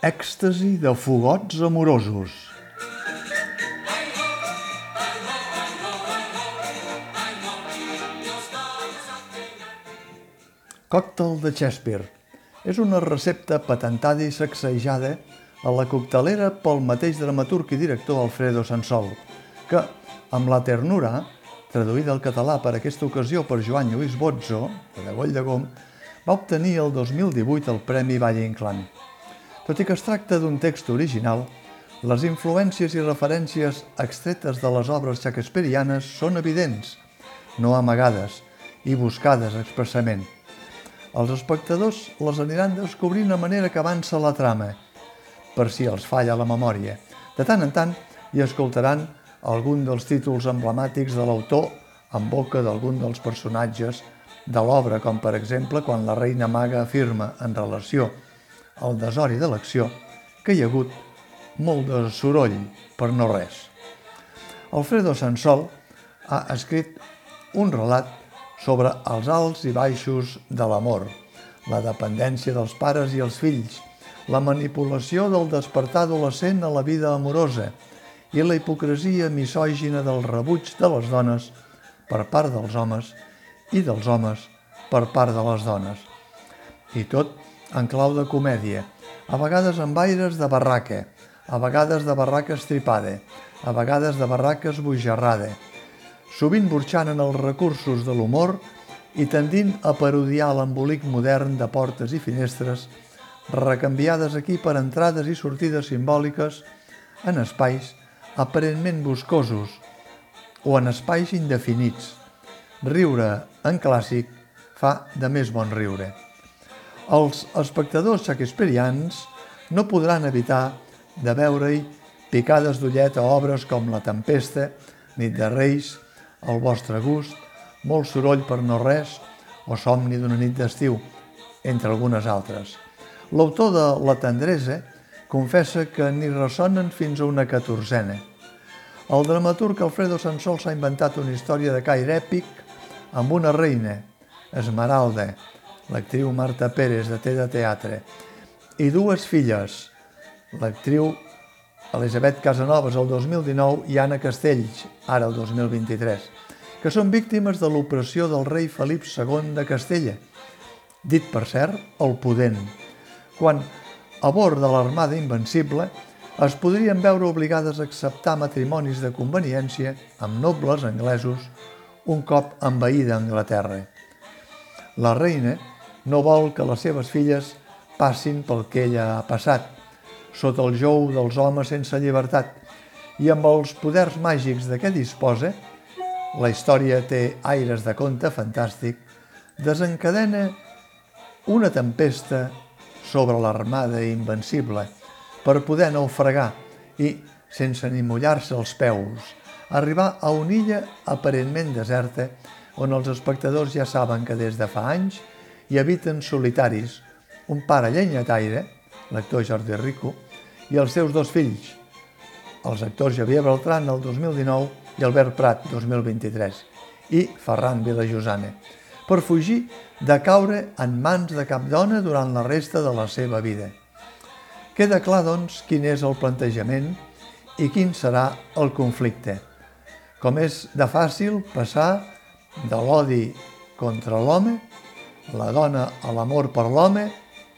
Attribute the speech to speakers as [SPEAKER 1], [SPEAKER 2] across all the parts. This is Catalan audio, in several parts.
[SPEAKER 1] Èxtasi de fogots amorosos. Còctel de Shakespeare. És una recepta patentada i sacsejada a la coctelera pel mateix dramaturg i director Alfredo Sansol, que, amb la ternura, traduïda al català per aquesta ocasió per Joan Lluís Bozzo, de Goll de Gom, va obtenir el 2018 el Premi Valle Inclán. Tot i que es tracta d'un text original, les influències i referències extretes de les obres shakespearianes són evidents, no amagades i buscades expressament. Els espectadors les aniran descobrint a manera que avança la trama, per si els falla la memòria. De tant en tant hi escoltaran algun dels títols emblemàtics de l'autor en boca d'algun dels personatges de l'obra, com per exemple quan la reina maga afirma en relació al desori de l'acció que hi ha hagut molt de soroll per no res. Alfredo Sansol ha escrit un relat sobre els alts i baixos de l'amor, la dependència dels pares i els fills, la manipulació del despertar adolescent a la vida amorosa i la hipocresia misògina del rebuig de les dones per part dels homes i dels homes per part de les dones. I tot en clau de comèdia, a vegades amb aires de barraca, a vegades de barraca estripada, a vegades de barraca esbojarrada, sovint burxant en els recursos de l'humor i tendint a parodiar l'embolic modern de portes i finestres, recanviades aquí per entrades i sortides simbòliques en espais aparentment boscosos o en espais indefinits. Riure en clàssic fa de més bon riure. Els espectadors shakespearians no podran evitar de veure-hi picades d'ullet a obres com La Tempesta, Nit de Reis, El vostre gust, Molt soroll per no res o Somni d'una nit d'estiu, entre algunes altres. L'autor de La tendresa confessa que ni ressonen fins a una catorzena. El dramaturg Alfredo Sansol s'ha inventat una història de caire èpic amb una reina, Esmeralda, l'actriu Marta Pérez de Té de Teatre, i dues filles, l'actriu Elisabet Casanovas el 2019 i Anna Castells, ara el 2023, que són víctimes de l'opressió del rei Felip II de Castella, dit per cert el Pudent, quan, a bord de l'armada invencible, es podrien veure obligades a acceptar matrimonis de conveniència amb nobles anglesos un cop envaïda Anglaterra. La reina no vol que les seves filles passin pel que ella ha passat, sota el jou dels homes sense llibertat, i amb els poders màgics de què disposa, la història té aires de conte fantàstic, desencadena una tempesta sobre l'armada invencible per poder naufragar i, sense ni mullar-se els peus, arribar a una illa aparentment deserta on els espectadors ja saben que des de fa anys hi habiten solitaris un pare llenyataire, l'actor Jordi Rico, i els seus dos fills, els actors Javier Beltran el 2019 i Albert Prat 2023 i Ferran Vilajosana, per fugir de caure en mans de cap dona durant la resta de la seva vida. Queda clar, doncs, quin és el plantejament i quin serà el conflicte. Com és de fàcil passar de l'odi contra l'home, la dona a l'amor per l'home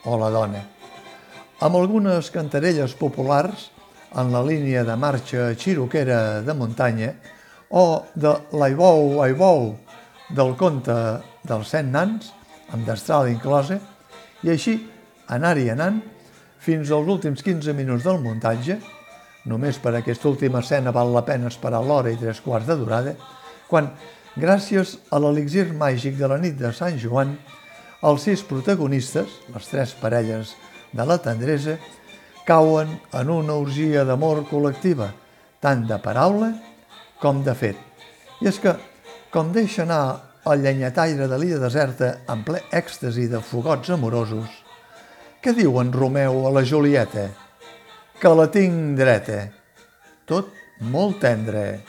[SPEAKER 1] o la dona. Amb algunes cantarelles populars en la línia de marxa xiroquera de muntanya o de l'aibou, aibou del conte dels set nans, amb destral inclosa, i així anar-hi anant fins als últims 15 minuts del muntatge, només per aquesta última escena val la pena esperar l'hora i tres quarts de durada, quan, gràcies a l'elixir màgic de la nit de Sant Joan, els sis protagonistes, les tres parelles de la tendresa cauen en una orgia d'amor col·lectiva, tant de paraula com de fet. I és que, com deixa anar el llenyataire de l'illa deserta en ple èxtasi de fogots amorosos, què diu en Romeu a la Julieta? Que la tinc dreta. Tot molt tendre.